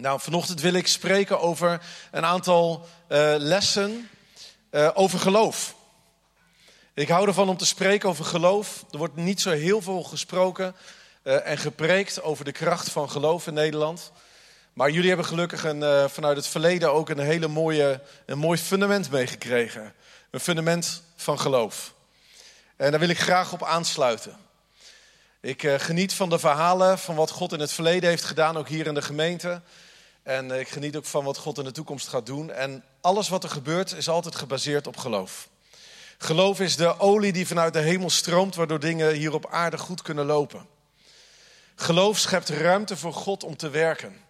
Nou, vanochtend wil ik spreken over een aantal uh, lessen uh, over geloof. Ik hou ervan om te spreken over geloof. Er wordt niet zo heel veel gesproken uh, en gepreekt over de kracht van geloof in Nederland. Maar jullie hebben gelukkig een, vanuit het verleden ook een hele mooie, een mooi fundament meegekregen. Een fundament van geloof. En daar wil ik graag op aansluiten. Ik geniet van de verhalen van wat God in het verleden heeft gedaan, ook hier in de gemeente. En ik geniet ook van wat God in de toekomst gaat doen. En alles wat er gebeurt is altijd gebaseerd op geloof. Geloof is de olie die vanuit de hemel stroomt, waardoor dingen hier op aarde goed kunnen lopen. Geloof schept ruimte voor God om te werken.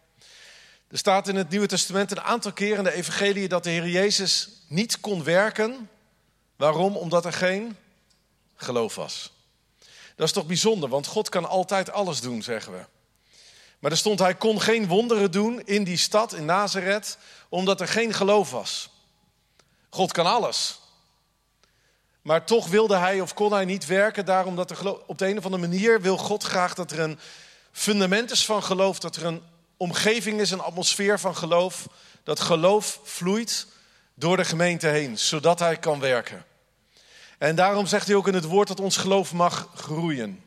Er staat in het Nieuwe Testament een aantal keren in de Evangelie dat de Heer Jezus niet kon werken. Waarom? Omdat er geen geloof was. Dat is toch bijzonder, want God kan altijd alles doen, zeggen we. Maar er stond, hij kon geen wonderen doen in die stad, in Nazareth, omdat er geen geloof was. God kan alles. Maar toch wilde hij of kon hij niet werken, daarom dat er op de een of andere manier wil God graag dat er een fundament is van geloof, dat er een omgeving is, een atmosfeer van geloof, dat geloof vloeit door de gemeente heen, zodat hij kan werken. En daarom zegt hij ook in het woord dat ons geloof mag groeien.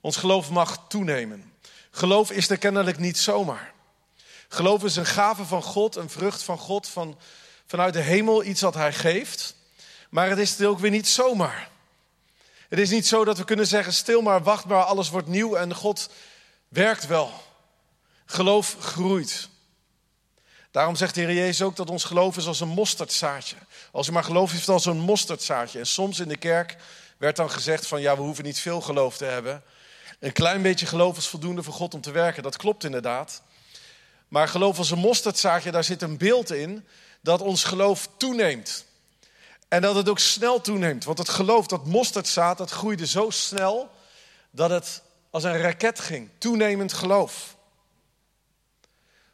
Ons geloof mag toenemen. Geloof is er kennelijk niet zomaar. Geloof is een gave van God, een vrucht van God, van, vanuit de hemel, iets wat Hij geeft. Maar het is ook weer niet zomaar. Het is niet zo dat we kunnen zeggen, stil maar, wacht maar, alles wordt nieuw en God werkt wel. Geloof groeit. Daarom zegt de Heer Jezus ook dat ons geloof is als een mosterdzaadje. Als u maar geloof heeft als een mosterdzaadje. En soms in de kerk werd dan gezegd van ja, we hoeven niet veel geloof te hebben. Een klein beetje geloof is voldoende voor God om te werken. Dat klopt inderdaad. Maar geloof als een mosterdzaadje, daar zit een beeld in dat ons geloof toeneemt. En dat het ook snel toeneemt. Want het geloof, dat mosterdzaad, dat groeide zo snel dat het als een raket ging. Toenemend geloof.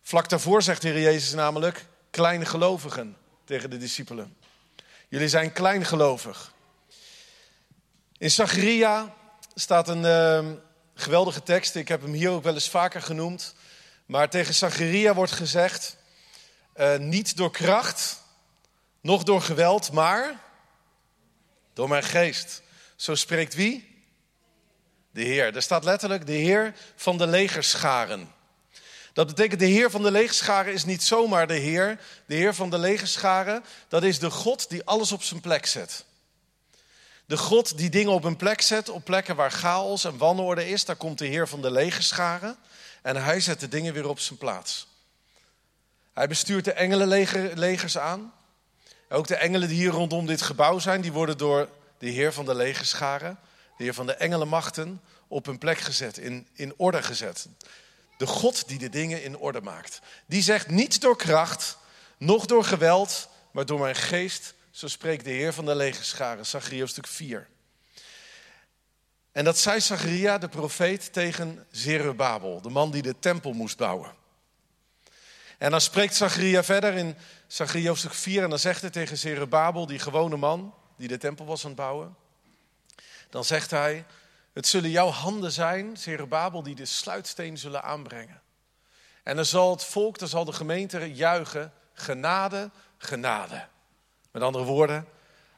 Vlak daarvoor zegt de Heer Jezus namelijk, kleingelovigen tegen de discipelen. Jullie zijn kleingelovig. In Zacharia staat een, ehm, Geweldige tekst, ik heb hem hier ook wel eens vaker genoemd. Maar tegen Zacharia wordt gezegd, uh, niet door kracht, noch door geweld, maar door mijn geest. Zo spreekt wie? De Heer. Er staat letterlijk de Heer van de legerscharen. Dat betekent de Heer van de legerscharen is niet zomaar de Heer. De Heer van de legerscharen, dat is de God die alles op zijn plek zet. De God die dingen op een plek zet, op plekken waar chaos en wanorde is, daar komt de Heer van de legerscharen en hij zet de dingen weer op zijn plaats. Hij bestuurt de engelenlegers aan. Ook de engelen die hier rondom dit gebouw zijn, die worden door de Heer van de legerscharen, de Heer van de engelenmachten, op hun plek gezet, in, in orde gezet. De God die de dingen in orde maakt. Die zegt niet door kracht, noch door geweld, maar door mijn geest zo spreekt de Heer van de legerscharen, Zachariah stuk 4. En dat zei Zacharia, de profeet, tegen Zerubabel, de man die de tempel moest bouwen. En dan spreekt Zacharia verder in Zachariah stuk 4 en dan zegt hij tegen Zerubabel, die gewone man die de tempel was aan het bouwen. Dan zegt hij, het zullen jouw handen zijn, Zerubabel, die de sluitsteen zullen aanbrengen. En dan zal het volk, dan zal de gemeente juichen, genade, genade. Met andere woorden,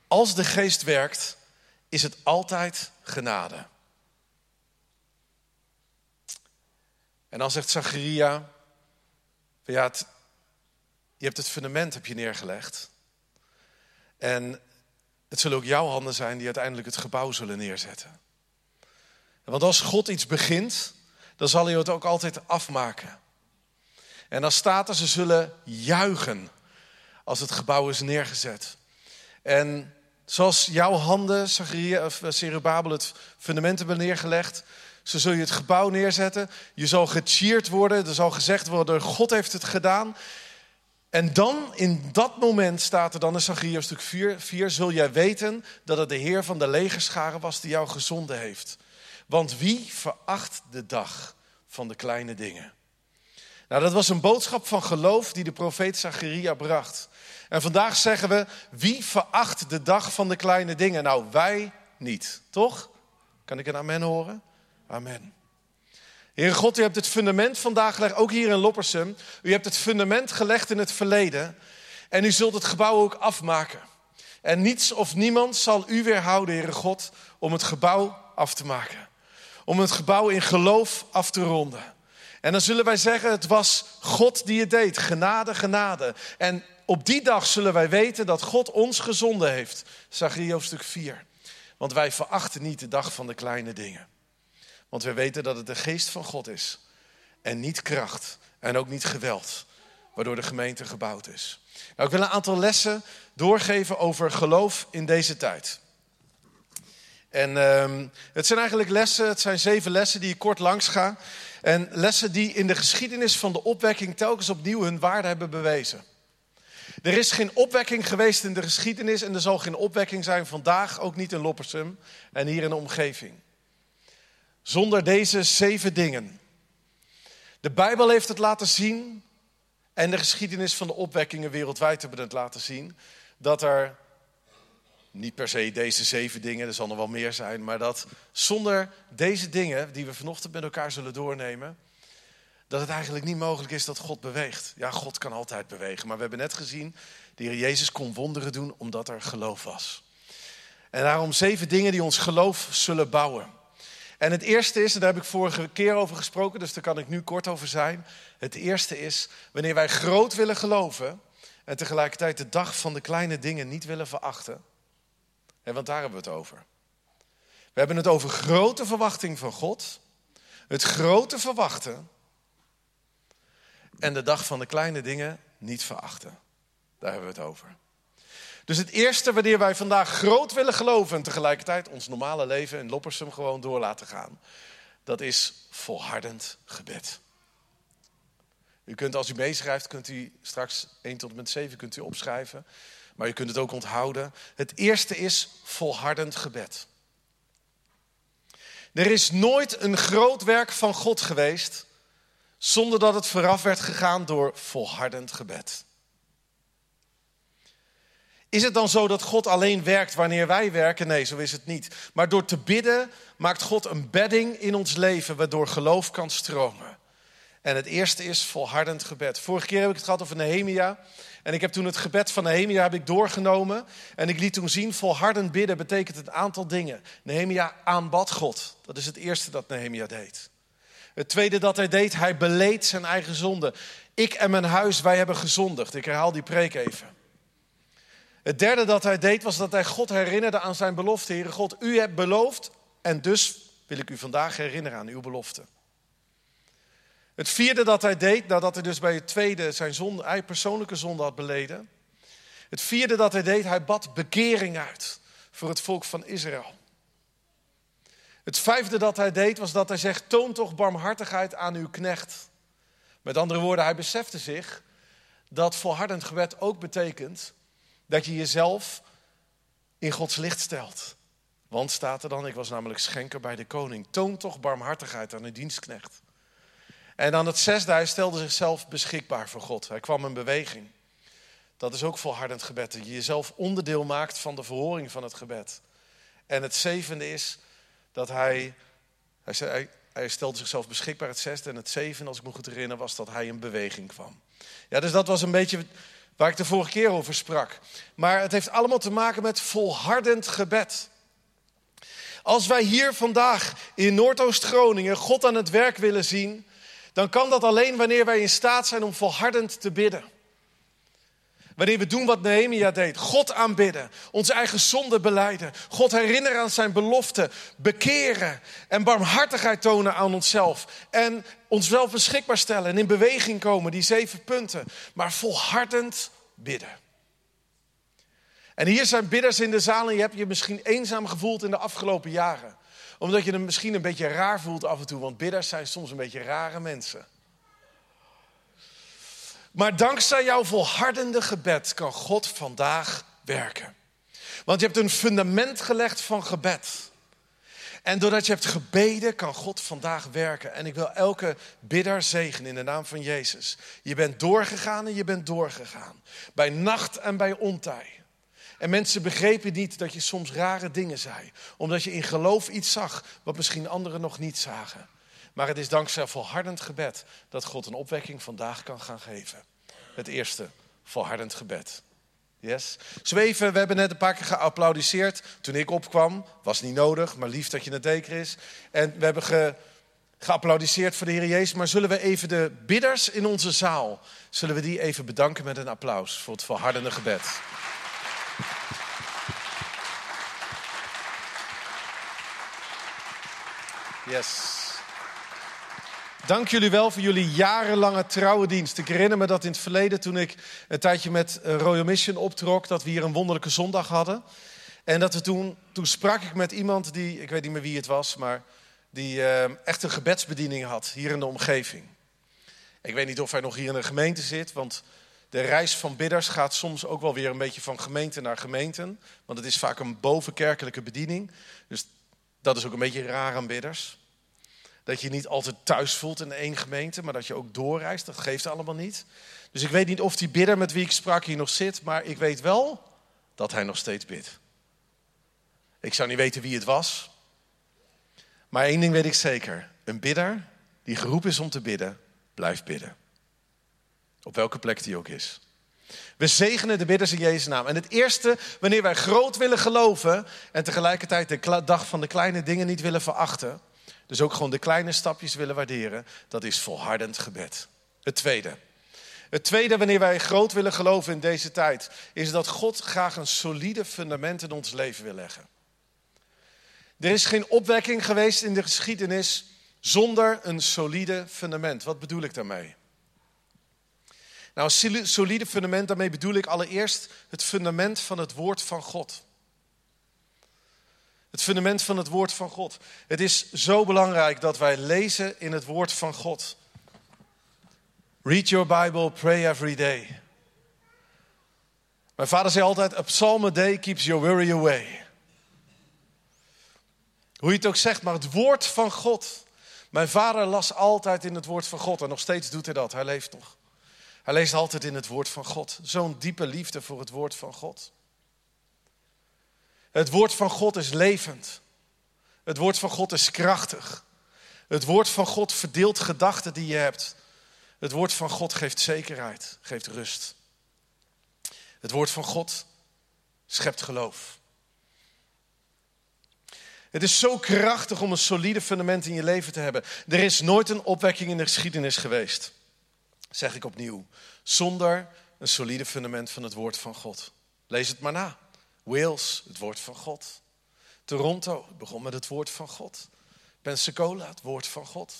als de geest werkt, is het altijd genade. En dan zegt Zacharia, je hebt het fundament heb je neergelegd. En het zullen ook jouw handen zijn die uiteindelijk het gebouw zullen neerzetten. Want als God iets begint, dan zal hij het ook altijd afmaken. En dan staat er, ze zullen juichen als het gebouw is neergezet. En zoals jouw handen, of Cerebabel, het fundament hebben neergelegd, zo zul je het gebouw neerzetten. Je zal gecheerd worden, er zal gezegd worden, God heeft het gedaan. En dan, in dat moment staat er dan in Zachariah stuk 4, 4, zul jij weten dat het de Heer van de legerscharen was die jou gezonden heeft. Want wie veracht de dag van de kleine dingen? Nou, dat was een boodschap van geloof die de profeet Zacharia bracht. En vandaag zeggen we, wie veracht de dag van de kleine dingen? Nou, wij niet, toch? Kan ik een amen horen? Amen. Heer God, u hebt het fundament vandaag gelegd, ook hier in Loppersum. U hebt het fundament gelegd in het verleden. En u zult het gebouw ook afmaken. En niets of niemand zal u weerhouden, Heere God, om het gebouw af te maken. Om het gebouw in geloof af te ronden. En dan zullen wij zeggen, het was God die het deed. Genade, genade. En op die dag zullen wij weten dat God ons gezonden heeft. Zachariah hoofdstuk 4. Want wij verachten niet de dag van de kleine dingen. Want we weten dat het de geest van God is. En niet kracht. En ook niet geweld. Waardoor de gemeente gebouwd is. Nou, ik wil een aantal lessen doorgeven over geloof in deze tijd. En uh, het zijn eigenlijk lessen, het zijn zeven lessen die ik kort langs ga. En lessen die in de geschiedenis van de opwekking telkens opnieuw hun waarde hebben bewezen. Er is geen opwekking geweest in de geschiedenis en er zal geen opwekking zijn vandaag, ook niet in Loppersum en hier in de omgeving. Zonder deze zeven dingen. De Bijbel heeft het laten zien en de geschiedenis van de opwekkingen wereldwijd hebben het laten zien dat er niet per se deze zeven dingen, er zal nog wel meer zijn, maar dat zonder deze dingen die we vanochtend met elkaar zullen doornemen, dat het eigenlijk niet mogelijk is dat God beweegt. Ja, God kan altijd bewegen, maar we hebben net gezien, Heer Jezus kon wonderen doen omdat er geloof was. En daarom zeven dingen die ons geloof zullen bouwen. En het eerste is, en daar heb ik vorige keer over gesproken, dus daar kan ik nu kort over zijn. Het eerste is, wanneer wij groot willen geloven en tegelijkertijd de dag van de kleine dingen niet willen verachten. En want daar hebben we het over. We hebben het over grote verwachting van God, het grote verwachten en de dag van de kleine dingen niet verachten. Daar hebben we het over. Dus het eerste wanneer wij vandaag groot willen geloven en tegelijkertijd ons normale leven in Loppersum gewoon door laten gaan, dat is volhardend gebed. U kunt als u meeschrijft, kunt u straks 1 tot en met 7 kunt u opschrijven. Maar u kunt het ook onthouden. Het eerste is volhardend gebed. Er is nooit een groot werk van God geweest zonder dat het vooraf werd gegaan door volhardend gebed. Is het dan zo dat God alleen werkt wanneer wij werken? Nee, zo is het niet. Maar door te bidden maakt God een bedding in ons leven waardoor geloof kan stromen. En het eerste is volhardend gebed. Vorige keer heb ik het gehad over Nehemia. En ik heb toen het gebed van Nehemia heb ik doorgenomen. En ik liet toen zien, volhardend bidden betekent een aantal dingen. Nehemia aanbad God. Dat is het eerste dat Nehemia deed. Het tweede dat hij deed, hij beleed zijn eigen zonde. Ik en mijn huis, wij hebben gezondigd. Ik herhaal die preek even. Het derde dat hij deed, was dat hij God herinnerde aan zijn belofte. Heere God, u hebt beloofd en dus wil ik u vandaag herinneren aan uw belofte. Het vierde dat hij deed, nadat hij dus bij het tweede zijn zonde, hij persoonlijke zonde had beleden. Het vierde dat hij deed, hij bad bekering uit voor het volk van Israël. Het vijfde dat hij deed, was dat hij zegt, toon toch barmhartigheid aan uw knecht. Met andere woorden, hij besefte zich dat volhardend gebed ook betekent dat je jezelf in Gods licht stelt. Want staat er dan, ik was namelijk schenker bij de koning. Toon toch barmhartigheid aan uw dienstknecht. En dan het zesde, hij stelde zichzelf beschikbaar voor God. Hij kwam in beweging. Dat is ook volhardend gebed. Dat je jezelf onderdeel maakt van de verhoring van het gebed. En het zevende is dat hij, hij, zei, hij stelde zichzelf beschikbaar. Het zesde en het zevende, als ik me goed herinner, was dat hij in beweging kwam. Ja, dus dat was een beetje waar ik de vorige keer over sprak. Maar het heeft allemaal te maken met volhardend gebed. Als wij hier vandaag in Noordoost-Groningen God aan het werk willen zien, dan kan dat alleen wanneer wij in staat zijn om volhardend te bidden. Wanneer we doen wat Nehemia deed, God aanbidden, onze eigen zonde beleiden, God herinneren aan zijn belofte, bekeren. En barmhartigheid tonen aan onszelf. En onszelf beschikbaar stellen. En in beweging komen, die zeven punten, maar volhardend bidden. En hier zijn bidders in de zaal. En je hebt je misschien eenzaam gevoeld in de afgelopen jaren. Omdat je hem misschien een beetje raar voelt af en toe, want bidders zijn soms een beetje rare mensen. Maar dankzij jouw volhardende gebed kan God vandaag werken. Want je hebt een fundament gelegd van gebed. En doordat je hebt gebeden, kan God vandaag werken. En ik wil elke bidder zegenen in de naam van Jezus. Je bent doorgegaan en je bent doorgegaan. Bij nacht en bij ontij. En mensen begrepen niet dat je soms rare dingen zei. Omdat je in geloof iets zag wat misschien anderen nog niet zagen. Maar het is dankzij volhardend gebed dat God een opwekking vandaag kan gaan geven. Het eerste, volhardend gebed. Yes. Zweven, we hebben net een paar keer geapplaudiseerd toen ik opkwam. Was niet nodig, maar lief dat je het deed, Chris. En we hebben ge, voor de Heer Jezus. Maar zullen we even de bidders in onze zaal, zullen we die even bedanken met een applaus voor het volhardende gebed. Yes. Dank jullie wel voor jullie jarenlange trouwe dienst. Ik herinner me dat in het verleden, toen ik een tijdje met eh, Royal Mission optrok, dat we hier een wonderlijke zondag hadden. En dat we toen, toen sprak ik met iemand die, ik weet niet meer wie het was, maar die uh, echt een gebedsbediening had hier in de omgeving. Ik weet niet of hij nog hier in een gemeente zit, want de reis van bidders gaat soms ook wel weer een beetje van gemeente naar gemeenten. Want het is vaak een bovenkerkelijke bediening. Dus dat is ook een beetje raar aan bidders. Dat je niet altijd thuis voelt in één gemeente, maar dat je ook doorreist. Dat geeft allemaal niet. Dus ik weet niet of die bidder met wie ik sprak hier nog zit, maar ik weet wel dat hij nog steeds bidt. Ik zou niet weten wie het was. Maar één ding weet ik zeker. Een bidder die geroepen is om te bidden, blijft bidden. Op welke plek die ook is. We zegenen de bidders in Jezus' naam. En het eerste, wanneer wij groot willen geloven en tegelijkertijd de dag van de kleine dingen niet willen verachten, dus ook gewoon de kleine stapjes willen waarderen, dat is volhardend gebed. Het tweede. Het tweede, wanneer wij groot willen geloven in deze tijd, is dat God graag een solide fundament in ons leven wil leggen. Er is geen opwekking geweest in de geschiedenis zonder een solide fundament. Wat bedoel ik daarmee? Nou, solide fundament, daarmee bedoel ik allereerst het fundament van het woord van God. Het fundament van het woord van God. Het is zo belangrijk dat wij lezen in het woord van God. Read your Bible, pray every day. Mijn vader zei altijd: A psalm a day keeps your worry away. Hoe je het ook zegt, maar het woord van God. Mijn vader las altijd in het woord van God en nog steeds doet hij dat. Hij leeft nog. Hij leest altijd in het woord van God. Zo'n diepe liefde voor het woord van God. Het woord van God is levend. Het woord van God is krachtig. Het woord van God verdeelt gedachten die je hebt. Het woord van God geeft zekerheid, geeft rust. Het woord van God schept geloof. Het is zo krachtig om een solide fundament in je leven te hebben. Er is nooit een opwekking in de geschiedenis geweest, zeg ik opnieuw, zonder een solide fundament van het woord van God. Lees het maar na. Wales, het woord van God. Toronto, begon met het woord van God. Pensacola, het woord van God.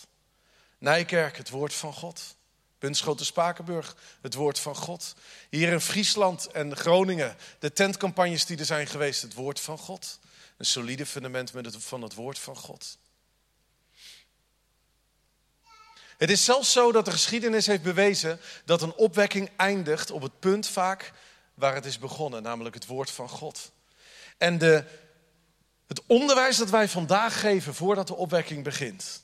Nijkerk, het woord van God. Bunschoten Spakenburg, het woord van God. Hier in Friesland en Groningen, de tentcampagnes die er zijn geweest, het woord van God. Een solide fundament met van het woord van God. Het is zelfs zo dat de geschiedenis heeft bewezen dat een opwekking eindigt op het punt vaak waar het is begonnen, namelijk het woord van God. En de, het onderwijs dat wij vandaag geven voordat de opwekking begint,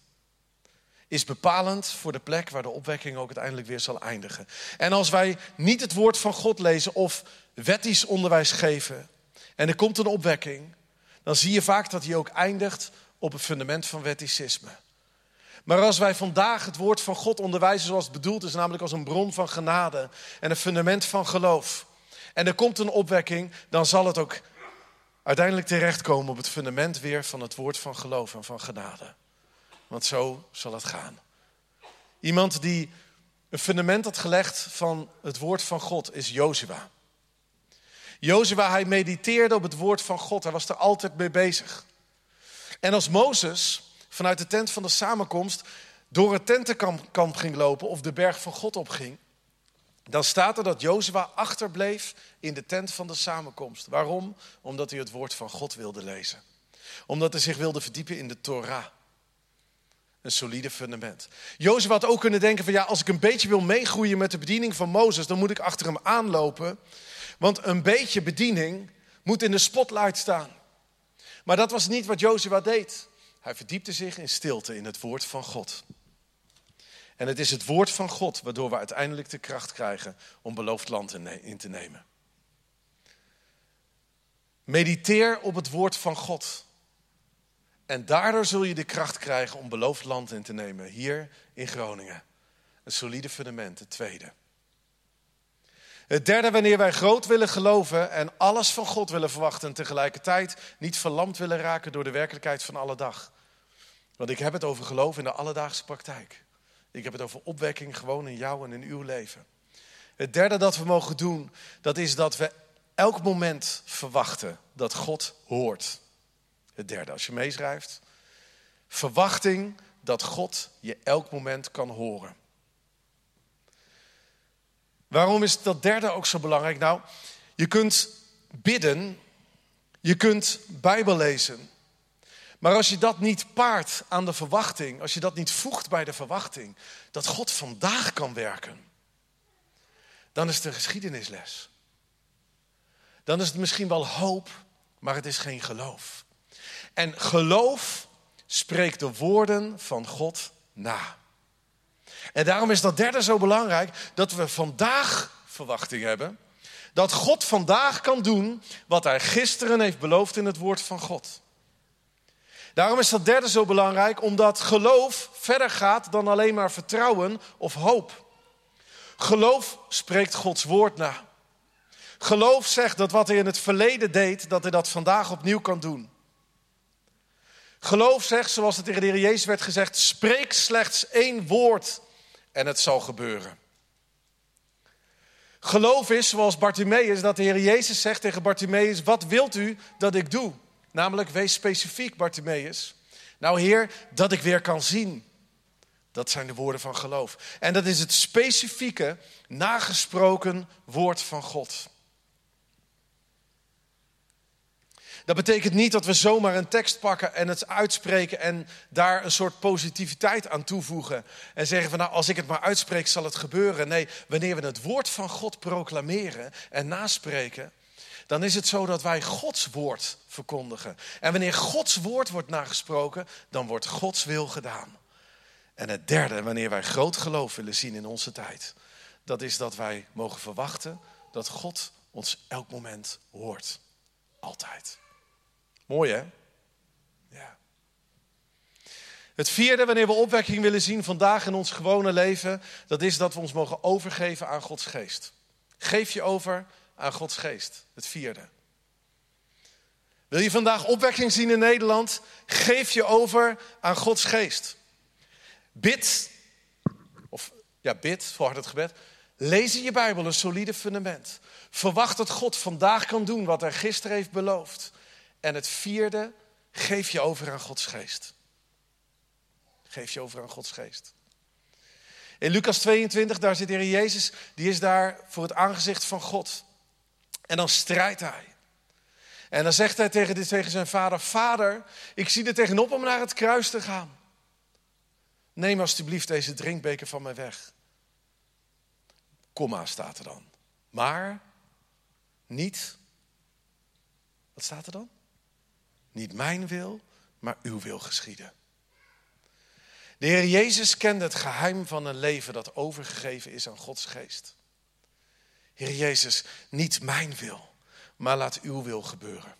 is bepalend voor de plek waar de opwekking ook uiteindelijk weer zal eindigen. En als wij niet het woord van God lezen of wettisch onderwijs geven en er komt een opwekking, dan zie je vaak dat die ook eindigt op het fundament van wetticisme. Maar als wij vandaag het woord van God onderwijzen zoals het bedoeld is, namelijk als een bron van genade en een fundament van geloof, en er komt een opwekking, dan zal het ook uiteindelijk terechtkomen op het fundament weer van het woord van geloof en van genade. Want zo zal het gaan. Iemand die een fundament had gelegd van het woord van God is Jozua. Jozua, hij mediteerde op het woord van God. Hij was er altijd mee bezig. En als Mozes vanuit de tent van de samenkomst door het tentenkamp ging lopen of de berg van God opging, dan staat er dat Jozua achterbleef in de tent van de samenkomst. Waarom? Omdat hij het woord van God wilde lezen. Omdat hij zich wilde verdiepen in de Torah. Een solide fundament. Jozua had ook kunnen denken van ja, als ik een beetje wil meegroeien met de bediening van Mozes, dan moet ik achter hem aanlopen. Want een beetje bediening moet in de spotlight staan. Maar dat was niet wat Jozua deed. Hij verdiepte zich in stilte in het woord van God. En het is het woord van God waardoor we uiteindelijk de kracht krijgen om beloofd land in te nemen. Mediteer op het woord van God. En daardoor zul je de kracht krijgen om beloofd land in te nemen, hier in Groningen. Een solide fundament, het tweede. Het derde, wanneer wij groot willen geloven en alles van God willen verwachten en tegelijkertijd niet verlamd willen raken door de werkelijkheid van alle dag. Want ik heb het over geloof in de alledaagse praktijk. Ik heb het over opwekking gewoon in jou en in uw leven. Het derde dat we mogen doen, dat is dat we elk moment verwachten dat God hoort. Het derde, als je meeschrijft. Verwachting dat God je elk moment kan horen. Waarom is dat derde ook zo belangrijk? Nou, je kunt bidden, je kunt Bijbel lezen. Maar als je dat niet paart aan de verwachting, als je dat niet voegt bij de verwachting, dat God vandaag kan werken, dan is het een geschiedenisles. Dan is het misschien wel hoop, maar het is geen geloof. En geloof spreekt de woorden van God na. En daarom is dat derde zo belangrijk, dat we vandaag verwachting hebben. Dat God vandaag kan doen wat hij gisteren heeft beloofd in het woord van God. Daarom is dat derde zo belangrijk, omdat geloof verder gaat dan alleen maar vertrouwen of hoop. Geloof spreekt Gods woord na. Geloof zegt dat wat hij in het verleden deed, dat hij dat vandaag opnieuw kan doen. Geloof zegt, zoals het tegen de Heer Jezus werd gezegd, spreek slechts één woord en het zal gebeuren. Geloof is, zoals Bartimaeus, dat de Heer Jezus zegt tegen Bartimaeus, wat wilt u dat ik doe? Namelijk, wees specifiek, Bartimaeus. Nou Heer, dat ik weer kan zien. Dat zijn de woorden van geloof. En dat is het specifieke, nagesproken woord van God. Dat betekent niet dat we zomaar een tekst pakken en het uitspreken en daar een soort positiviteit aan toevoegen. En zeggen van nou, als ik het maar uitspreek, zal het gebeuren. Nee, wanneer we het woord van God proclameren en naspreken, dan is het zo dat wij Gods woord verkondigen. En wanneer Gods woord wordt nagesproken, dan wordt Gods wil gedaan. En het derde, wanneer wij groot geloof willen zien in onze tijd, dat is dat wij mogen verwachten dat God ons elk moment hoort. Altijd. Mooi hè? Ja. Het vierde, wanneer we opwekking willen zien vandaag in ons gewone leven, dat is dat we ons mogen overgeven aan Gods geest. Geef je over aan Gods geest. Het vierde. Wil je vandaag opwekking zien in Nederland? Geef je over aan Gods geest. Bid, of ja, bid, volhard het gebed. Lees in je Bijbel een solide fundament. Verwacht dat God vandaag kan doen wat hij gisteren heeft beloofd. En het vierde, geef je over aan Gods geest. Geef je over aan Gods geest. In Lucas 22, daar zit de Heer Jezus, die is daar voor het aangezicht van God. En dan strijdt hij. En dan zegt hij tegen, zijn vader: Vader, ik zie er tegenop om naar het kruis te gaan. Neem alstublieft deze drinkbeker van mij weg. Komma staat er dan. Maar niet. Wat staat er dan? Niet mijn wil, maar uw wil geschieden. De Heer Jezus kende het geheim van een leven dat overgegeven is aan Gods geest. Heer Jezus, niet mijn wil, maar laat uw wil gebeuren.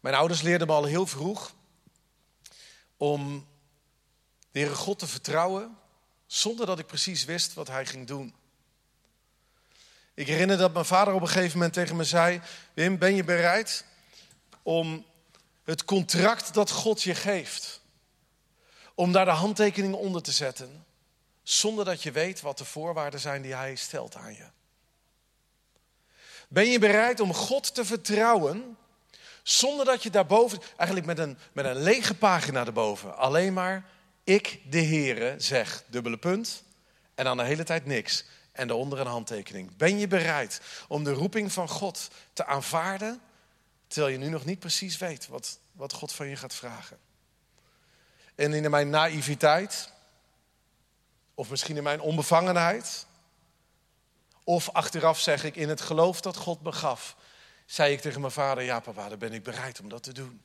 Mijn ouders leerden me al heel vroeg om de Heere God te vertrouwen zonder dat ik precies wist wat Hij ging doen. Ik herinner dat mijn vader op een gegeven moment tegen me zei: Wim, ben je bereid om het contract dat God je geeft, om daar de handtekening onder te zetten, zonder dat je weet wat de voorwaarden zijn die Hij stelt aan je? Ben je bereid om God te vertrouwen, zonder dat je daarboven, eigenlijk met een, met een lege pagina erboven, alleen maar ik, de Heere, zeg, dubbele punt, en dan de hele tijd niks en daaronder een handtekening. Ben je bereid om de roeping van God te aanvaarden, terwijl je nu nog niet precies weet wat, wat God van je gaat vragen? En in mijn naïviteit, of misschien in mijn onbevangenheid, of achteraf zeg ik in het geloof dat God me gaf, zei ik tegen mijn vader: Ja, papa, dan ben ik bereid om dat te doen.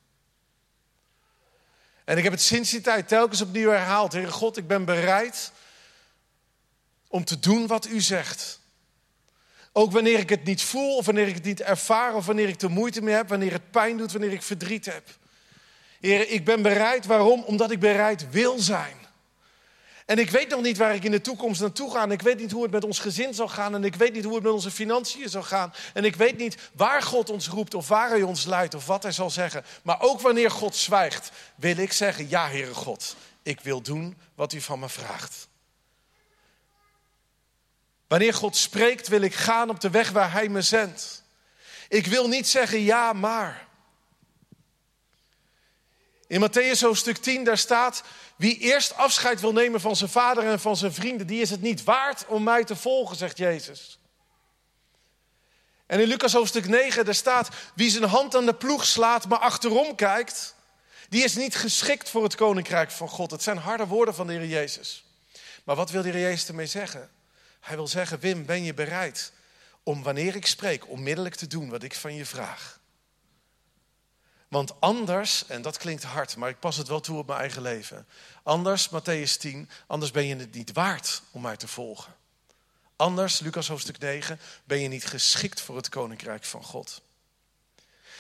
En ik heb het sinds die tijd telkens opnieuw herhaald: Heer God, ik ben bereid om te doen wat u zegt. Ook wanneer ik het niet voel, of wanneer ik het niet ervaar, of wanneer ik er moeite mee heb, wanneer het pijn doet, wanneer ik verdriet heb. Heer, ik ben bereid. Waarom? Omdat ik bereid wil zijn. En ik weet nog niet waar ik in de toekomst naartoe ga. En ik weet niet hoe het met ons gezin zal gaan. En ik weet niet hoe het met onze financiën zal gaan. En ik weet niet waar God ons roept of waar Hij ons leidt of wat Hij zal zeggen. Maar ook wanneer God zwijgt, wil ik zeggen: Ja, Heere God, ik wil doen wat U van me vraagt. Wanneer God spreekt, wil ik gaan op de weg waar Hij me zendt. Ik wil niet zeggen ja, maar. In Matthäus hoofdstuk 10, daar staat, wie eerst afscheid wil nemen van zijn vader en van zijn vrienden, die is het niet waard om mij te volgen, zegt Jezus. En in Lucas hoofdstuk 9, daar staat, wie zijn hand aan de ploeg slaat, maar achterom kijkt, die is niet geschikt voor het koninkrijk van God. Het zijn harde woorden van de Heer Jezus. Maar wat wil de Heer Jezus ermee zeggen? Hij wil zeggen, Wim, ben je bereid om wanneer ik spreek onmiddellijk te doen wat ik van je vraag? Want anders, en dat klinkt hard, maar ik pas het wel toe op mijn eigen leven. Anders, Matthäus 10, anders ben je het niet waard om mij te volgen. Anders, Lucas hoofdstuk 9, ben je niet geschikt voor het koninkrijk van God.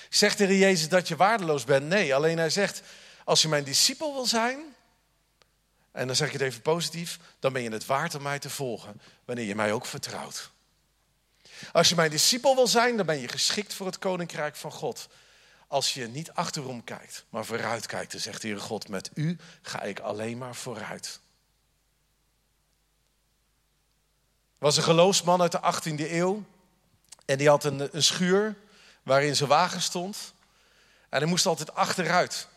Zegt de Heer Jezus dat je waardeloos bent? Nee, alleen hij zegt, als je mijn discipel wil zijn, en dan zeg ik het even positief, dan ben je het waard om mij te volgen, wanneer je mij ook vertrouwt. Als je mijn discipel wil zijn, dan ben je geschikt voor het koninkrijk van God. Als je niet achterom kijkt, maar vooruit kijkt, dan zegt de Heer God, met u ga ik alleen maar vooruit. Er was een geloofsman uit de 18e eeuw en die had een, schuur waarin zijn wagen stond. En hij moest altijd achteruit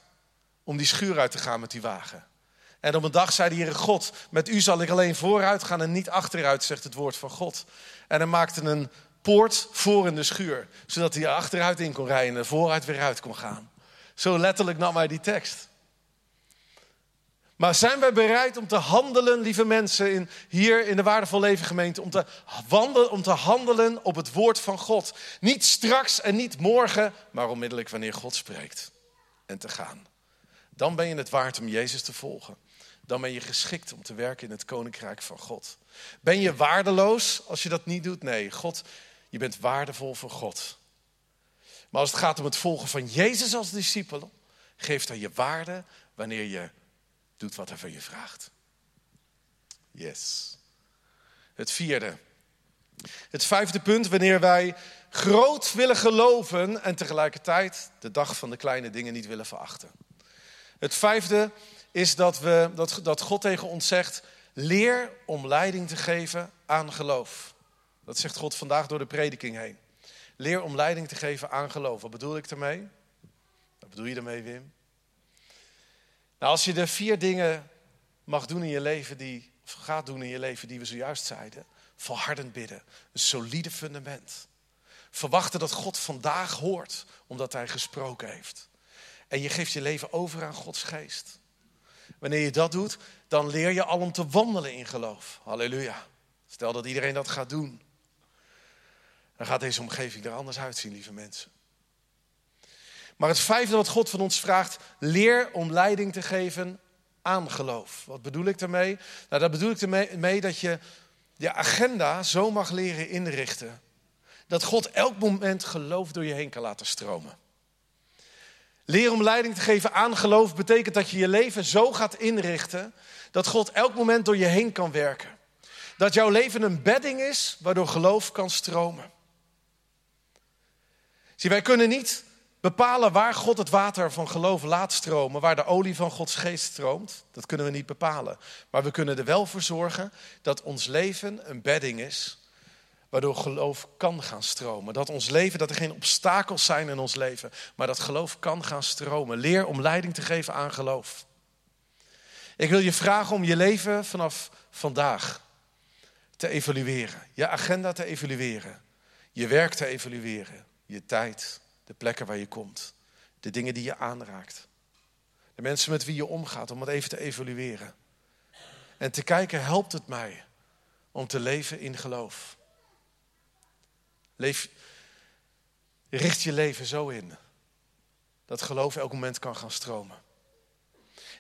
om die schuur uit te gaan met die wagen. En op een dag zei de Heere God, met u zal ik alleen vooruit gaan en niet achteruit, zegt het woord van God. En hij maakte een poort voor in de schuur, zodat hij er achteruit in kon rijden en vooruit weer uit kon gaan. Zo letterlijk nam hij die tekst. Maar zijn wij bereid om te handelen, lieve mensen, in, hier in de Waardevol Leven gemeente, om te, wandelen, om te handelen op het woord van God? Niet straks en niet morgen, maar onmiddellijk wanneer God spreekt. En te gaan. Dan ben je het waard om Jezus te volgen dan ben je geschikt om te werken in het koninkrijk van God. Ben je waardeloos als je dat niet doet? Nee, God, je bent waardevol voor God. Maar als het gaat om het volgen van Jezus als discipel, geeft hij je waarde wanneer je doet wat hij van je vraagt. Yes. Het vierde. Het vijfde punt, wanneer wij groot willen geloven en tegelijkertijd de dag van de kleine dingen niet willen verachten. Het vijfde is dat, we, dat, dat God tegen ons zegt: leer om leiding te geven aan geloof. Dat zegt God vandaag door de prediking heen. Leer om leiding te geven aan geloof. Wat bedoel ik ermee? Wat bedoel je ermee, Wim? Nou, als je de vier dingen mag doen in je leven die, of gaat doen in je leven die we zojuist zeiden. Volhardend bidden, een solide fundament. Verwachten dat God vandaag hoort, omdat Hij gesproken heeft. En je geeft je leven over aan Gods geest. Wanneer je dat doet, dan leer je al om te wandelen in geloof. Halleluja. Stel dat iedereen dat gaat doen. Dan gaat deze omgeving er anders uitzien, lieve mensen. Maar het vijfde wat God van ons vraagt, leer om leiding te geven aan geloof. Wat bedoel ik daarmee? Nou, daar bedoel ik ermee dat je je agenda zo mag leren inrichten. Dat God elk moment geloof door je heen kan laten stromen. Leer om leiding te geven aan geloof betekent dat je je leven zo gaat inrichten dat God elk moment door je heen kan werken. Dat jouw leven een bedding is waardoor geloof kan stromen. Zie, wij kunnen niet bepalen waar God het water van geloof laat stromen, waar de olie van Gods geest stroomt. Dat kunnen we niet bepalen. Maar we kunnen er wel voor zorgen dat ons leven een bedding is waardoor geloof kan gaan stromen. Dat ons leven, dat er geen obstakels zijn in ons leven, maar dat geloof kan gaan stromen. Leer om leiding te geven aan geloof. Ik wil je vragen om je leven vanaf vandaag te evalueren, je agenda te evalueren, je werk te evalueren, je tijd, de plekken waar je komt, de dingen die je aanraakt, de mensen met wie je omgaat, om het even te evalueren. En te kijken, helpt het mij om te leven in geloof? Leef, richt je leven zo in dat geloof elk moment kan gaan stromen.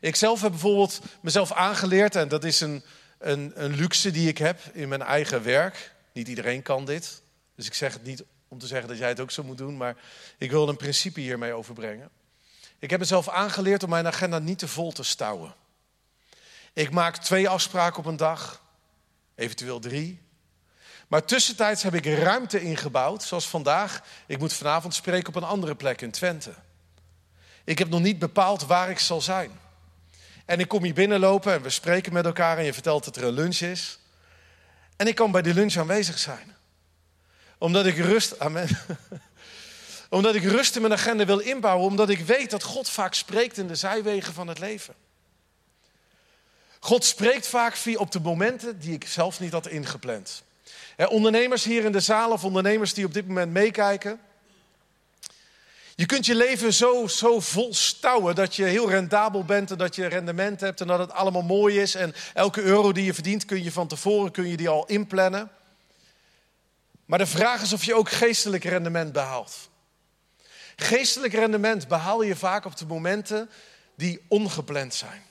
Ik zelf heb bijvoorbeeld mezelf aangeleerd, en dat is een, een, een luxe die ik heb in mijn eigen werk. Niet iedereen kan dit. Dus ik zeg het niet om te zeggen dat jij het ook zo moet doen, maar ik wil een principe hiermee overbrengen. Ik heb mezelf aangeleerd om mijn agenda niet te vol te stouwen. Ik maak twee afspraken op een dag, eventueel drie. Maar tussentijds heb ik ruimte ingebouwd, zoals vandaag. Ik moet vanavond spreken op een andere plek in Twente. Ik heb nog niet bepaald waar ik zal zijn. En ik kom hier binnenlopen en we spreken met elkaar en je vertelt dat er een lunch is. En ik kan bij die lunch aanwezig zijn. Omdat ik rust, amen. omdat ik rust in mijn agenda wil inbouwen, omdat ik weet dat God vaak spreekt in de zijwegen van het leven. God spreekt vaak via op de momenten die ik zelf niet had ingepland. ondernemers hier in de zaal of ondernemers die op dit moment meekijken. Je kunt je leven zo, zo vol stouwen dat je heel rendabel bent en dat je rendement hebt en dat het allemaal mooi is. En elke euro die je verdient kun je van tevoren kun je die al inplannen. Maar de vraag is of je ook geestelijk rendement behaalt. Geestelijk rendement behaal je vaak op de momenten die ongepland zijn.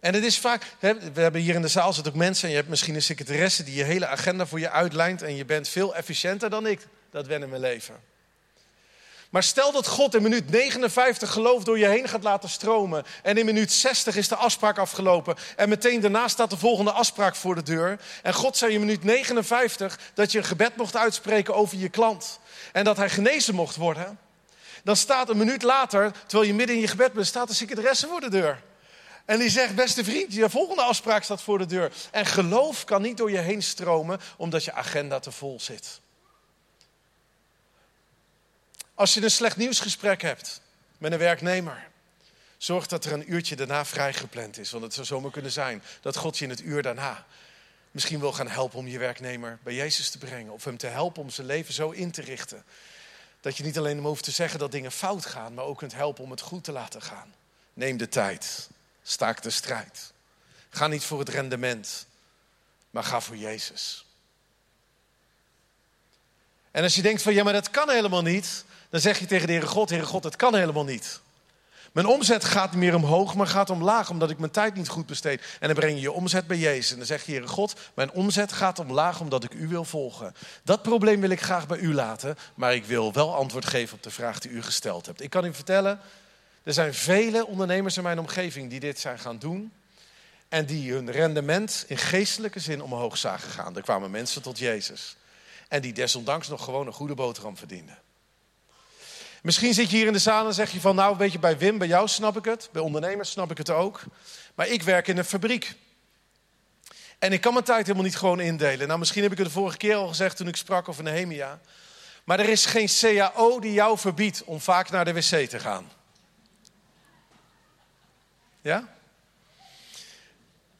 En het is vaak, we hebben hier in de zaal zitten ook mensen en je hebt misschien een secretaresse die je hele agenda voor je uitlijnt en je bent veel efficiënter dan ik dat wen in mijn leven. Maar stel dat God in minuut 59 geloof door je heen gaat laten stromen. En in minuut 60 is de afspraak afgelopen. En meteen daarna staat de volgende afspraak voor de deur. En God zei in minuut 59 dat je een gebed mocht uitspreken over je klant. En dat hij genezen mocht worden. Dan staat een minuut later, terwijl je midden in je gebed bent, staat de secretaresse voor de deur. En die zegt, beste vriend, je volgende afspraak staat voor de deur. En geloof kan niet door je heen stromen omdat je agenda te vol zit. Als je een slecht nieuwsgesprek hebt met een werknemer, zorg dat er een uurtje daarna vrijgepland is. Want het zou zomaar kunnen zijn dat God je in het uur daarna misschien wil gaan helpen om je werknemer bij Jezus te brengen. Of hem te helpen om zijn leven zo in te richten. Dat je niet alleen hem hoeft te zeggen dat dingen fout gaan, maar ook kunt helpen om het goed te laten gaan. Neem de tijd. Staak de strijd. Ga niet voor het rendement, maar ga voor Jezus. En als je denkt van ja, maar dat kan helemaal niet, dan zeg je tegen de Heere God, Heere God, het kan helemaal niet. Mijn omzet gaat niet meer omhoog, maar gaat omlaag, omdat ik mijn tijd niet goed besteed. En dan breng je je omzet bij Jezus. En dan zeg je, Heere God, mijn omzet gaat omlaag omdat ik u wil volgen. Dat probleem wil ik graag bij u laten, maar ik wil wel antwoord geven op de vraag die u gesteld hebt. Ik kan u vertellen, er zijn vele ondernemers in mijn omgeving die dit zijn gaan doen. En die hun rendement in geestelijke zin omhoog zagen gaan. Er kwamen mensen tot Jezus. En die desondanks nog gewoon een goede boterham verdienden. Misschien zit je hier in de zaal en zeg je van, nou weet je, bij Wim, bij jou snap ik het. Bij ondernemers snap ik het ook. Maar ik werk in een fabriek. En ik kan mijn tijd helemaal niet gewoon indelen. Nou, misschien heb ik het de vorige keer al gezegd toen ik sprak over Nehemia. Maar er is geen CAO die jou verbiedt om vaak naar de wc te gaan. Ja?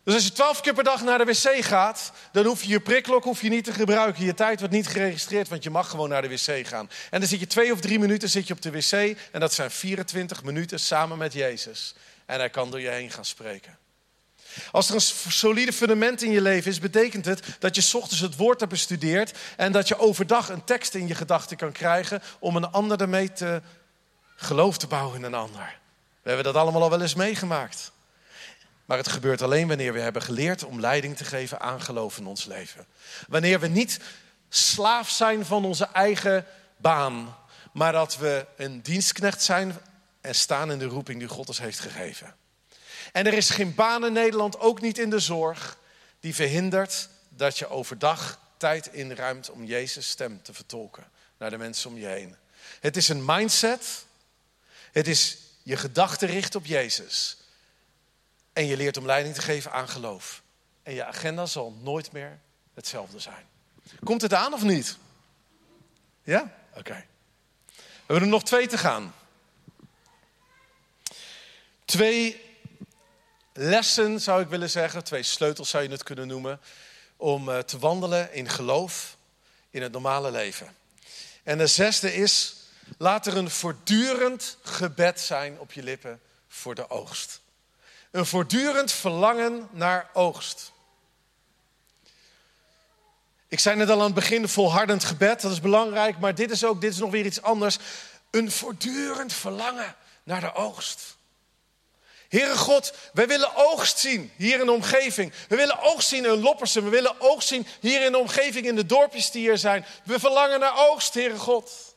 Dus als je twaalf keer per dag naar de wc gaat, dan hoef je je prikklok hoef je niet te gebruiken. Je tijd wordt niet geregistreerd, want je mag gewoon naar de wc gaan. En dan zit je twee of drie minuten zit je op de wc en dat zijn 24 minuten samen met Jezus. En hij kan door je heen gaan spreken. Als er een solide fundament in je leven is, betekent het dat je ochtends het woord hebt bestudeerd en dat je overdag een tekst in je gedachten kan krijgen om een ander ermee te geloof te bouwen in een ander. We hebben dat allemaal al wel eens meegemaakt. Maar het gebeurt alleen wanneer we hebben geleerd om leiding te geven aan geloof in ons leven. Wanneer we niet slaaf zijn van onze eigen baan, maar dat we een dienstknecht zijn en staan in de roeping die God ons heeft gegeven. En er is geen baan in Nederland, ook niet in de zorg, die verhindert dat je overdag tijd inruimt om Jezus' stem te vertolken naar de mensen om je heen. Het is een mindset. Het is je gedachten richten op Jezus. En je leert om leiding te geven aan geloof. En je agenda zal nooit meer hetzelfde zijn. Komt het aan of niet? Ja? Oké. We hebben er nog twee te gaan. Twee lessen zou ik willen zeggen, twee sleutels zou je het kunnen noemen, om eh, te wandelen in geloof in het normale leven. En de zesde is, laat er een voortdurend gebed zijn op je lippen voor de oogst. Een voortdurend verlangen naar oogst. Ik zei net al aan het begin, volhardend gebed, dat is belangrijk, maar dit is ook, dit is nog weer iets anders. Een voortdurend verlangen naar de oogst. Heere God, wij willen oogst zien hier in de omgeving. We willen oogst zien in Loppersen. We willen oogst zien hier in de omgeving, in de dorpjes die hier zijn. We verlangen naar oogst, Heere God.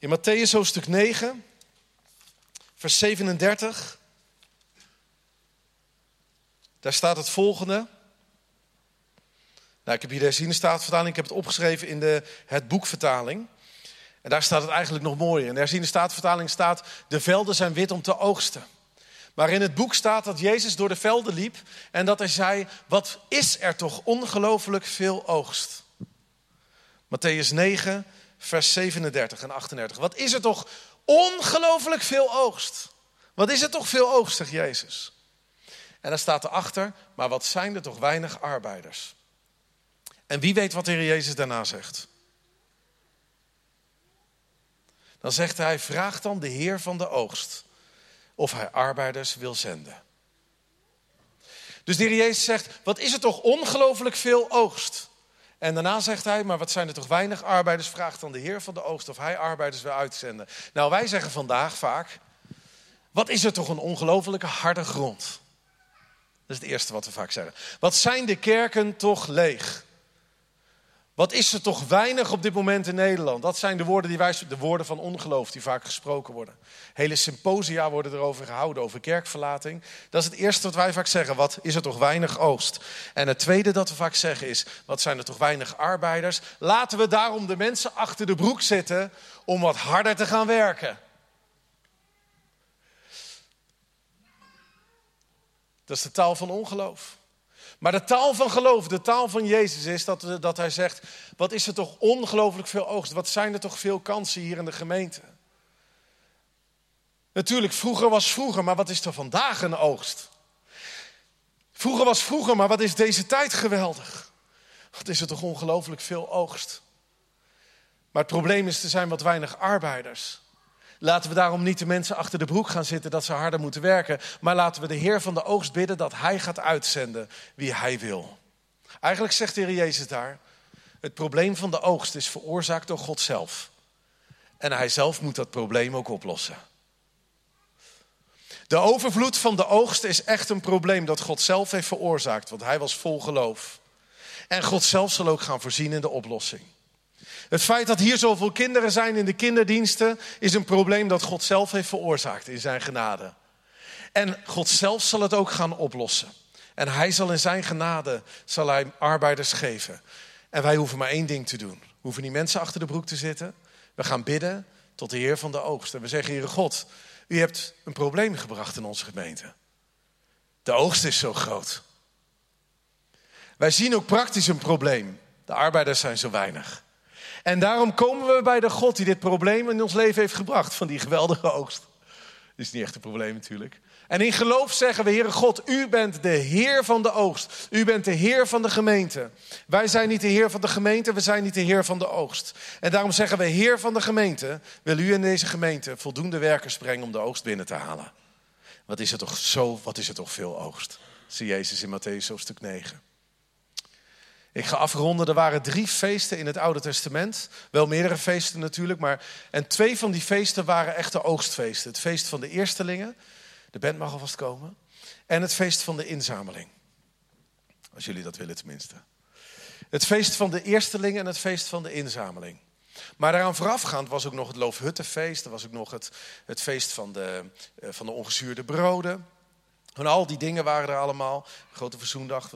In Matthäus hoofdstuk 9, vers 37, daar staat het volgende. Nou, ik heb hier de herziene staatvertaling, ik heb het opgeschreven in de het boekvertaling. En daar staat het eigenlijk nog mooier. In de herziene staatvertaling staat, de velden zijn wit om te oogsten. Maar in het boek staat dat Jezus door de velden liep en dat hij zei, wat is er toch ongelooflijk veel oogst. Matthäus 9, vers 37 en 38. Wat is er toch ongelooflijk veel oogst? Wat is er toch veel oogst, zegt Jezus. En dan staat erachter, maar wat zijn er toch weinig arbeiders? En wie weet wat de Heer Jezus daarna zegt? Dan zegt hij, vraag dan de Heer van de oogst of hij arbeiders wil zenden. Dus de Heer Jezus zegt, wat is er toch ongelooflijk veel oogst? En daarna zegt hij, maar wat zijn er toch weinig arbeiders? Vraagt dan de Heer van de oogst of hij arbeiders wil uitzenden. Nou, wij zeggen vandaag vaak, wat is er toch een ongelofelijke harde grond? Dat is het eerste wat we vaak zeggen. Wat zijn de kerken toch leeg? Wat is er toch weinig op dit moment in Nederland? Dat zijn de woorden, die wij, de woorden van ongeloof die vaak gesproken worden. Hele symposia worden erover gehouden, over kerkverlating. Dat is het eerste wat wij vaak zeggen. Wat is er toch weinig oogst? En het tweede dat we vaak zeggen is, wat zijn er toch weinig arbeiders? Laten we daarom de mensen achter de broek zitten om wat harder te gaan werken. Dat is de taal van ongeloof. Maar de taal van geloof, de taal van Jezus is dat, dat hij zegt: Wat is er toch ongelooflijk veel oogst? Wat zijn er toch veel kansen hier in de gemeente? Natuurlijk, vroeger was vroeger, maar wat is er vandaag een oogst? Vroeger was vroeger, maar wat is deze tijd geweldig? Wat is er toch ongelooflijk veel oogst? Maar het probleem is, er zijn wat weinig arbeiders. Laten we daarom niet de mensen achter de broek gaan zitten dat ze harder moeten werken. Maar laten we de Heer van de oogst bidden dat Hij gaat uitzenden wie Hij wil. Eigenlijk zegt de Heer Jezus daar: het probleem van de oogst is veroorzaakt door God zelf. En Hij zelf moet dat probleem ook oplossen. De overvloed van de oogst is echt een probleem dat God zelf heeft veroorzaakt, want Hij was vol geloof. En God zelf zal ook gaan voorzien in de oplossing. Het feit dat hier zoveel kinderen zijn in de kinderdiensten is een probleem dat God zelf heeft veroorzaakt in zijn genade. En God zelf zal het ook gaan oplossen. En hij zal in zijn genade zal hij arbeiders geven. En wij hoeven maar één ding te doen. We hoeven niet mensen achter de broek te zitten. We gaan bidden tot de Heer van de oogst. En we zeggen, Heere God, u hebt een probleem gebracht in onze gemeente. De oogst is zo groot. Wij zien ook praktisch een probleem. De arbeiders zijn zo weinig. En daarom komen we bij de God die dit probleem in ons leven heeft gebracht, van die geweldige oogst. Dat is niet echt een probleem natuurlijk. En in geloof zeggen we, Heere God, u bent de Heer van de oogst. U bent de Heer van de gemeente. Wij zijn niet de Heer van de gemeente, we zijn niet de Heer van de oogst. En daarom zeggen we, Heer van de gemeente, wil u in deze gemeente voldoende werkers brengen om de oogst binnen te halen. Wat is er toch zo, wat is er toch veel oogst? Zie Jezus in Matthäus hoofdstuk 9. Ik ga afronden. Er waren drie feesten in het Oude Testament. Wel meerdere feesten natuurlijk. Maar, en twee van die feesten waren echte oogstfeesten. Het feest van de eerstelingen. De band mag alvast komen. En het feest van de inzameling. Als jullie dat willen tenminste. Het feest van de eerstelingen en het feest van de inzameling. Maar daaraan voorafgaand was ook nog het Loofhuttenfeest. Er was ook nog het, het feest van de, eh, van de ongezuurde broden. En al die dingen waren er allemaal. Grote verzoendag.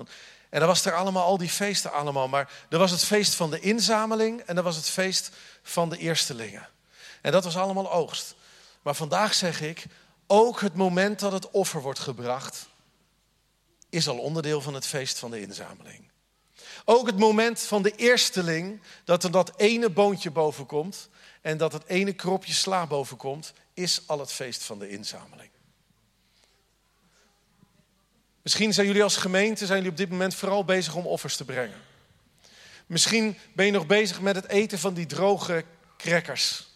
En dan was er allemaal al die feesten allemaal. Maar er was het feest van de inzameling en er was het feest van de eerstelingen. En dat was allemaal oogst. Maar vandaag zeg ik, ook het moment dat het offer wordt gebracht, is al onderdeel van het feest van de inzameling. Ook het moment van de eersteling, dat er dat ene boontje boven komt en dat het ene kropje sla boven komt, is al het feest van de inzameling. Misschien zijn jullie als gemeente zijn jullie op dit moment vooral bezig om offers te brengen. Misschien ben je nog bezig met het eten van die droge crackers.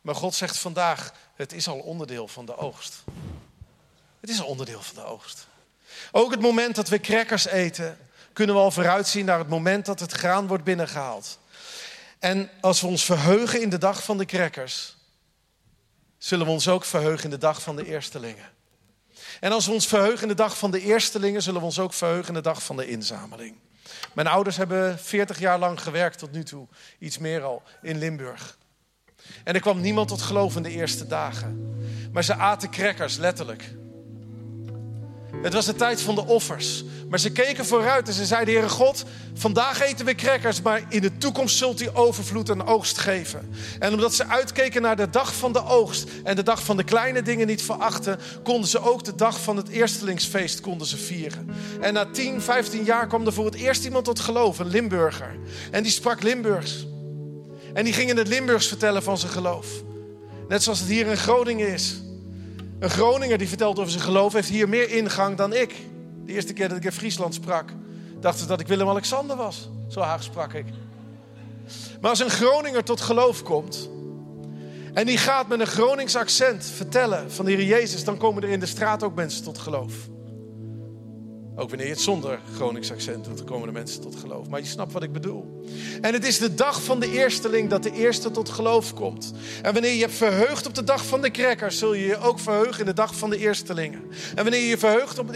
Maar God zegt vandaag, het is al onderdeel van de oogst. Het is al onderdeel van de oogst. Ook het moment dat we crackers eten, kunnen we al vooruitzien naar het moment dat het graan wordt binnengehaald. En als we ons verheugen in de dag van de krekkers, zullen we ons ook verheugen in de dag van de eerstelingen. En als we ons verheugen in de dag van de eerstelingen, zullen we ons ook verheugen in de dag van de inzameling. Mijn ouders hebben 40 jaar lang gewerkt tot nu toe, iets meer al, in Limburg. En er kwam niemand tot geloof in de eerste dagen. Maar ze aten crackers, letterlijk. Het was de tijd van de offers. Maar ze keken vooruit en ze zeiden: Heere God, vandaag eten we crackers, maar in de toekomst zult u overvloed en oogst geven. En omdat ze uitkeken naar de dag van de oogst en de dag van de kleine dingen niet verachten, konden ze ook de dag van het eerstelingsfeest konden ze vieren. En na 10, 15 jaar kwam er voor het eerst iemand tot geloof, een Limburger. En die sprak Limburgs. En die ging in het Limburgs vertellen van zijn geloof. Net zoals het hier in Groningen is. Een Groninger die vertelt over zijn geloof heeft hier meer ingang dan ik. De eerste keer dat ik in Friesland sprak, dachten ze dat ik Willem-Alexander was. Zo haag sprak ik. Maar als een Groninger tot geloof komt en die gaat met een Gronings accent vertellen van de Heer Jezus, dan komen er in de straat ook mensen tot geloof. Ook wanneer je het zonder Gronings accent doet, komen de mensen tot geloof. Maar je snapt wat ik bedoel. En het is de dag van de eersteling dat de eerste tot geloof komt. En wanneer je hebt verheugd op de dag van de krekkers, zul je je ook verheugen in de dag van de eerstelingen. En wanneer je je verheugt op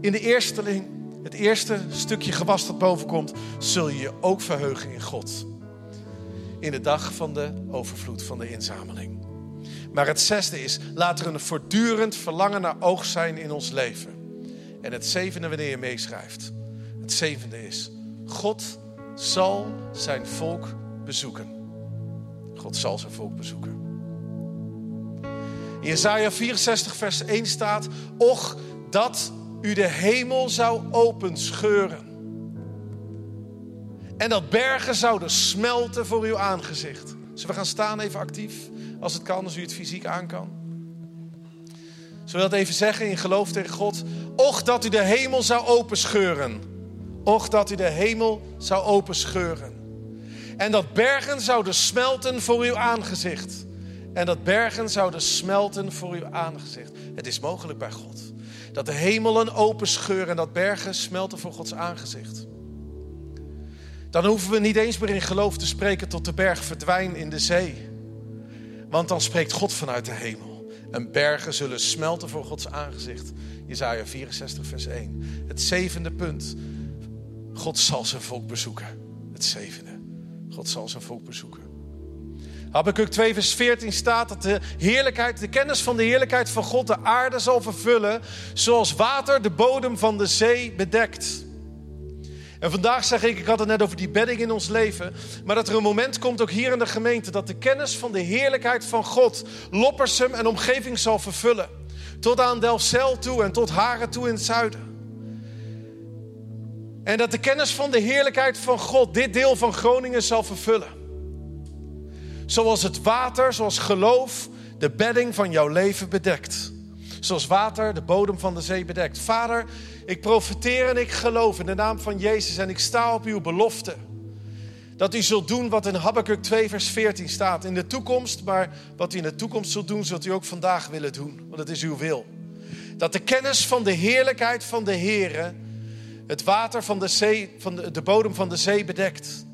in de eersteling, het eerste stukje gewas dat boven komt, zul je je ook verheugen in God. In de dag van de overvloed van de inzameling. Maar het zesde is, laat er een voortdurend verlangen naar oog zijn in ons leven. En het zevende wanneer je meeschrijft. Het zevende is, God zal zijn volk bezoeken. God zal zijn volk bezoeken. In Jesaja 64 vers 1 staat, och dat u de hemel zou openscheuren. En dat bergen zouden smelten voor uw aangezicht. Zullen we gaan staan even actief, als het kan, als u het fysiek aan kan. Zullen we dat even zeggen in geloof tegen God? Och dat u de hemel zou openscheuren. Och dat u de hemel zou openscheuren. En dat bergen zouden smelten voor uw aangezicht. En dat bergen zouden smelten voor uw aangezicht. Het is mogelijk bij God. Dat de hemelen openscheuren en dat bergen smelten voor Gods aangezicht. Dan hoeven we niet eens meer in geloof te spreken tot de berg verdwijnt in de zee. Want dan spreekt God vanuit de hemel en bergen zullen smelten voor Gods aangezicht. Jezaja 64, vers 1. Het zevende punt. God zal zijn volk bezoeken. Het zevende. God zal zijn volk bezoeken. Habakkuk 2, vers 14 staat dat de heerlijkheid, de kennis van de heerlijkheid van God de aarde zal vervullen, zoals water de bodem van de zee bedekt. En vandaag zeg ik, ik had het net over die bedding in ons leven, maar dat er een moment komt ook hier in de gemeente dat de kennis van de heerlijkheid van God Loppersum en omgeving zal vervullen. Tot aan Delfzijl toe en tot Haren toe in het zuiden. En dat de kennis van de heerlijkheid van God dit deel van Groningen zal vervullen. Zoals het water, zoals geloof, de bedding van jouw leven bedekt. Zoals water de bodem van de zee bedekt. Vader, ik profeteer en ik geloof in de naam van Jezus en ik sta op uw belofte. Dat u zult doen wat in Habakkuk 2, vers 14 staat. In de toekomst, maar wat u in de toekomst zult doen, zult u ook vandaag willen doen. Want het is uw wil. Dat de kennis van de heerlijkheid van de Heere het water van de, zee, van de bodem van de zee bedekt.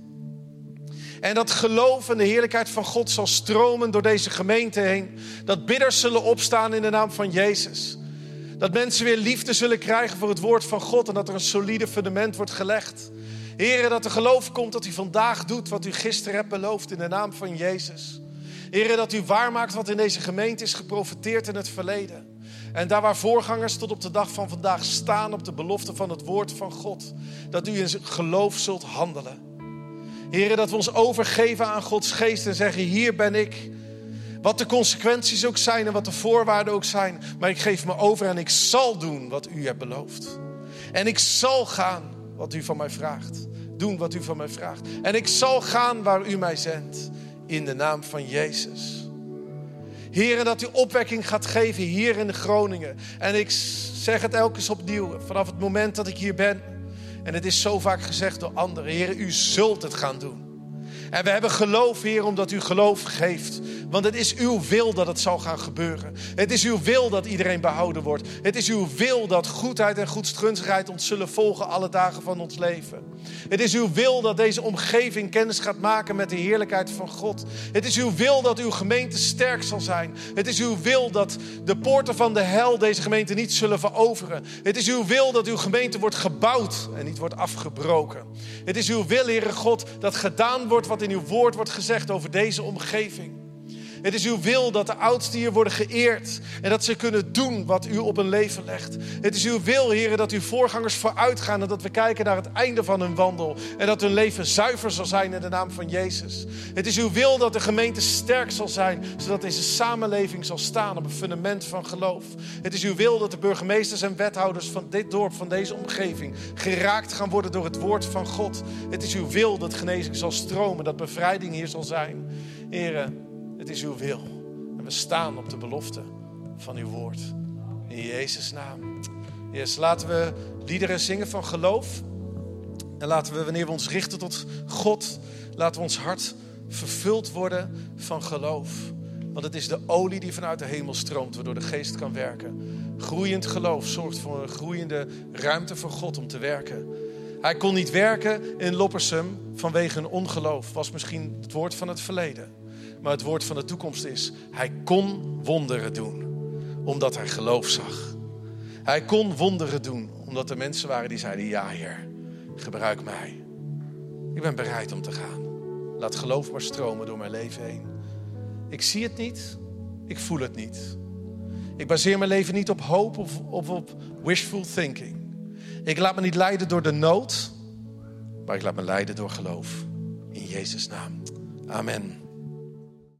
En dat geloof en de heerlijkheid van God zal stromen door deze gemeente heen. Dat bidders zullen opstaan in de naam van Jezus. Dat mensen weer liefde zullen krijgen voor het woord van God en dat er een solide fundament wordt gelegd. Heren, dat er geloof komt dat u vandaag doet wat u gisteren hebt beloofd in de naam van Jezus. Heren, dat u waarmaakt wat in deze gemeente is geprofiteerd in het verleden. En daar waar voorgangers tot op de dag van vandaag staan op de belofte van het woord van God, dat u in geloof zult handelen. Heren, dat we ons overgeven aan Gods geest en zeggen: Hier ben ik. Wat de consequenties ook zijn en wat de voorwaarden ook zijn. Maar ik geef me over en ik zal doen wat u hebt beloofd. En ik zal gaan wat u van mij vraagt. Doen wat u van mij vraagt. En ik zal gaan waar u mij zendt. In de naam van Jezus. Heren, dat u opwekking gaat geven hier in Groningen. En ik zeg het elke opnieuw, vanaf het moment dat ik hier ben. En het is zo vaak gezegd door anderen. Heren, u zult het gaan doen. En we hebben geloof, Heer, omdat u geloof geeft. Want het is uw wil dat het zal gaan gebeuren. Het is uw wil dat iedereen behouden wordt. Het is uw wil dat goedheid en goedstrunsigheid ons zullen volgen alle dagen van ons leven. Het is uw wil dat deze omgeving kennis gaat maken met de heerlijkheid van God. Het is uw wil dat uw gemeente sterk zal zijn. Het is uw wil dat de poorten van de hel deze gemeente niet zullen veroveren. Het is uw wil dat uw gemeente wordt gebouwd en niet wordt afgebroken. Het is uw wil, Heere God, dat gedaan wordt wat in uw woord wordt gezegd over deze omgeving. Het is uw wil dat de oudsten hier worden geëerd en dat ze kunnen doen wat u op hun leven legt. Het is uw wil, heren, dat uw voorgangers vooruit gaan en dat we kijken naar het einde van hun wandel en dat hun leven zuiver zal zijn in de naam van Jezus. Het is uw wil dat de gemeente sterk zal zijn, zodat deze samenleving zal staan op een fundament van geloof. Het is uw wil dat de burgemeesters en wethouders van dit dorp, van deze omgeving, geraakt gaan worden door het woord van God. Het is uw wil dat genezing zal stromen, dat bevrijding hier zal zijn. Heren, het is uw wil. En we staan op de belofte van uw woord. In Jezus' naam. Yes, laten we liederen zingen van geloof. En laten we, wanneer we ons richten tot God, laten we ons hart vervuld worden van geloof. Want het is de olie die vanuit de hemel stroomt, waardoor de geest kan werken. Groeiend geloof zorgt voor een groeiende ruimte voor God om te werken. Hij kon niet werken in Loppersum vanwege een ongeloof. Was misschien het woord van het verleden. Maar het woord van de toekomst is: Hij kon wonderen doen, omdat hij geloof zag. Hij kon wonderen doen, omdat er mensen waren die zeiden: Ja, Heer, gebruik mij. Ik ben bereid om te gaan. Laat geloof maar stromen door mijn leven heen. Ik zie het niet, ik voel het niet. Ik baseer mijn leven niet op hoop of, of op wishful thinking. Ik laat me niet leiden door de nood, maar ik laat me leiden door geloof. In Jezus' naam. Amen.